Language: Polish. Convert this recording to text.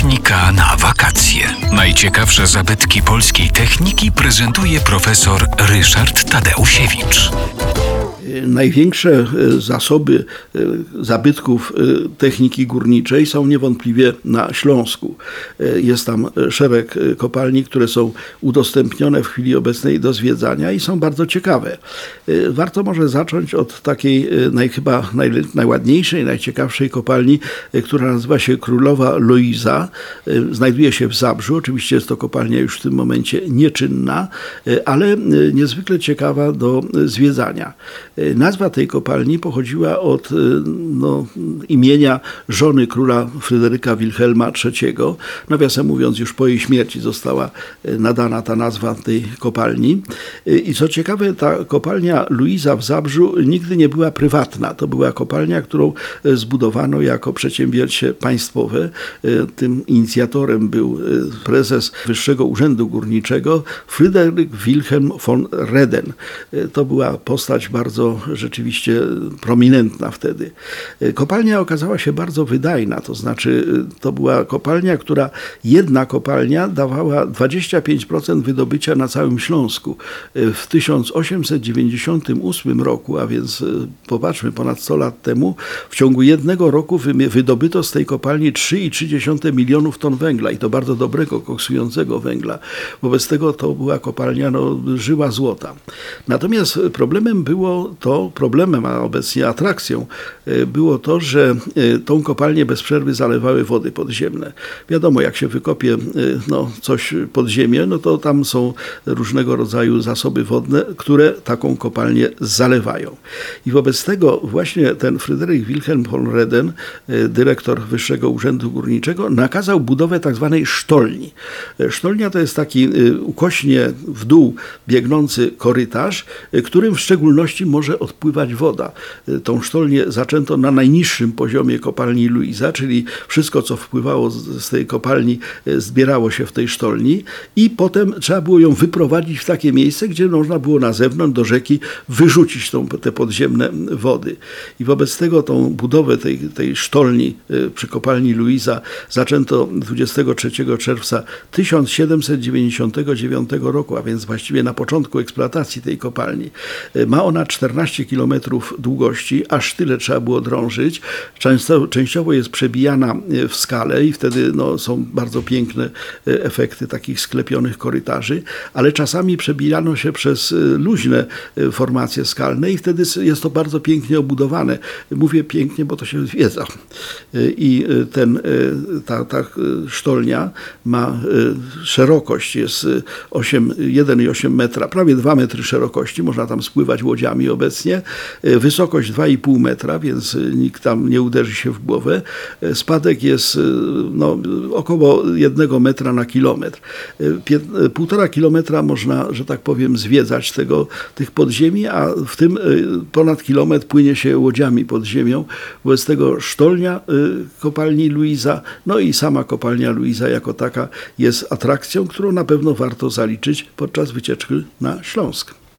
Technika na wakacje. Najciekawsze zabytki polskiej techniki prezentuje profesor Ryszard Tadeusiewicz. Największe e, zasoby e, zabytków e, techniki górniczej są niewątpliwie na Śląsku. Jest tam szereg kopalni, które są udostępnione w chwili obecnej do zwiedzania i są bardzo ciekawe. Warto może zacząć od takiej naj, chyba naj, najładniejszej, najciekawszej kopalni, która nazywa się Królowa Loiza. Znajduje się w Zabrzu. Oczywiście jest to kopalnia już w tym momencie nieczynna, ale niezwykle ciekawa do zwiedzania. Nazwa tej kopalni pochodziła od y, no, imienia żony króla Fryderyka Wilhelma III. Nawiasem mówiąc, już po jej śmierci została y, nadana ta nazwa tej kopalni. I co ciekawe, ta kopalnia Luiza w Zabrzu nigdy nie była prywatna. To była kopalnia, którą zbudowano jako przedsięwzięcie państwowe. Tym inicjatorem był prezes Wyższego Urzędu Górniczego Fryderyk Wilhelm von Reden. To była postać bardzo rzeczywiście prominentna wtedy. Kopalnia okazała się bardzo wydajna, to znaczy to była kopalnia, która jedna kopalnia dawała 25% wydobycia na całym Śląsku. W 1898 roku, a więc popatrzmy, ponad 100 lat temu, w ciągu jednego roku wydobyto z tej kopalni 3,3 milionów ton węgla i to bardzo dobrego, koksującego węgla. Wobec tego to była kopalnia no, żyła złota. Natomiast problemem było to problemem, a obecnie atrakcją, e, było to, że e, tą kopalnię bez przerwy zalewały wody podziemne. Wiadomo, jak się wykopie e, no, coś pod ziemię, no to tam są różnego rodzaju zasoby wodne, które taką kopalnię zalewają. I wobec tego właśnie ten Fryderyk Wilhelm von Reden, dyrektor Wyższego Urzędu Górniczego, nakazał budowę tak zwanej sztolni. Sztolnia to jest taki ukośnie w dół biegnący korytarz, którym w szczególności może może odpływać woda. Y, tą sztolnię zaczęto na najniższym poziomie kopalni Luiza, czyli wszystko, co wpływało z, tej kopalni, y, zbierało się w tej sztolni i potem trzeba było ją wyprowadzić w takie miejsce, gdzie można było na zewnątrz do rzeki wyrzucić tą, te podziemne wody. I wobec tego tą budowę tej, tej sztolni y, przy kopalni Luiza zaczęto 23 czerwca 1799 roku, a więc właściwie na początku eksploatacji tej kopalni. Ma ona 14 14 km długości, aż tyle trzeba było drążyć. Często, częściowo jest przebijana e, w skale i wtedy no, są bardzo piękne e, efekty takich sklepionych korytarzy, ale czasami przebijano się przez e, luźne formacje skalne i wtedy jest to bardzo pięknie obudowane. Mówię pięknie, bo to się wiedza. I ten, ta, ta sztolnia ma szerokość, jest 1,8 metra, prawie 2 metry szerokości, można tam spływać łodziami obecnie obecnie. E, wysokość 2,5 metra, więc e, nikt tam nie uderzy się w głowę. E, spadek jest no, około 1 metra na kilometr. Półtora kilometra można, że tak powiem, zwiedzać tego, tych podziemi, a w tym ponad kilometr płynie się łodziami pod ziemią. Wobec tego sztolnia kopalni Luiza, no i sama kopalnia Luiza jako taka jest atrakcją, którą na pewno warto zaliczyć podczas wycieczki na Śląsk.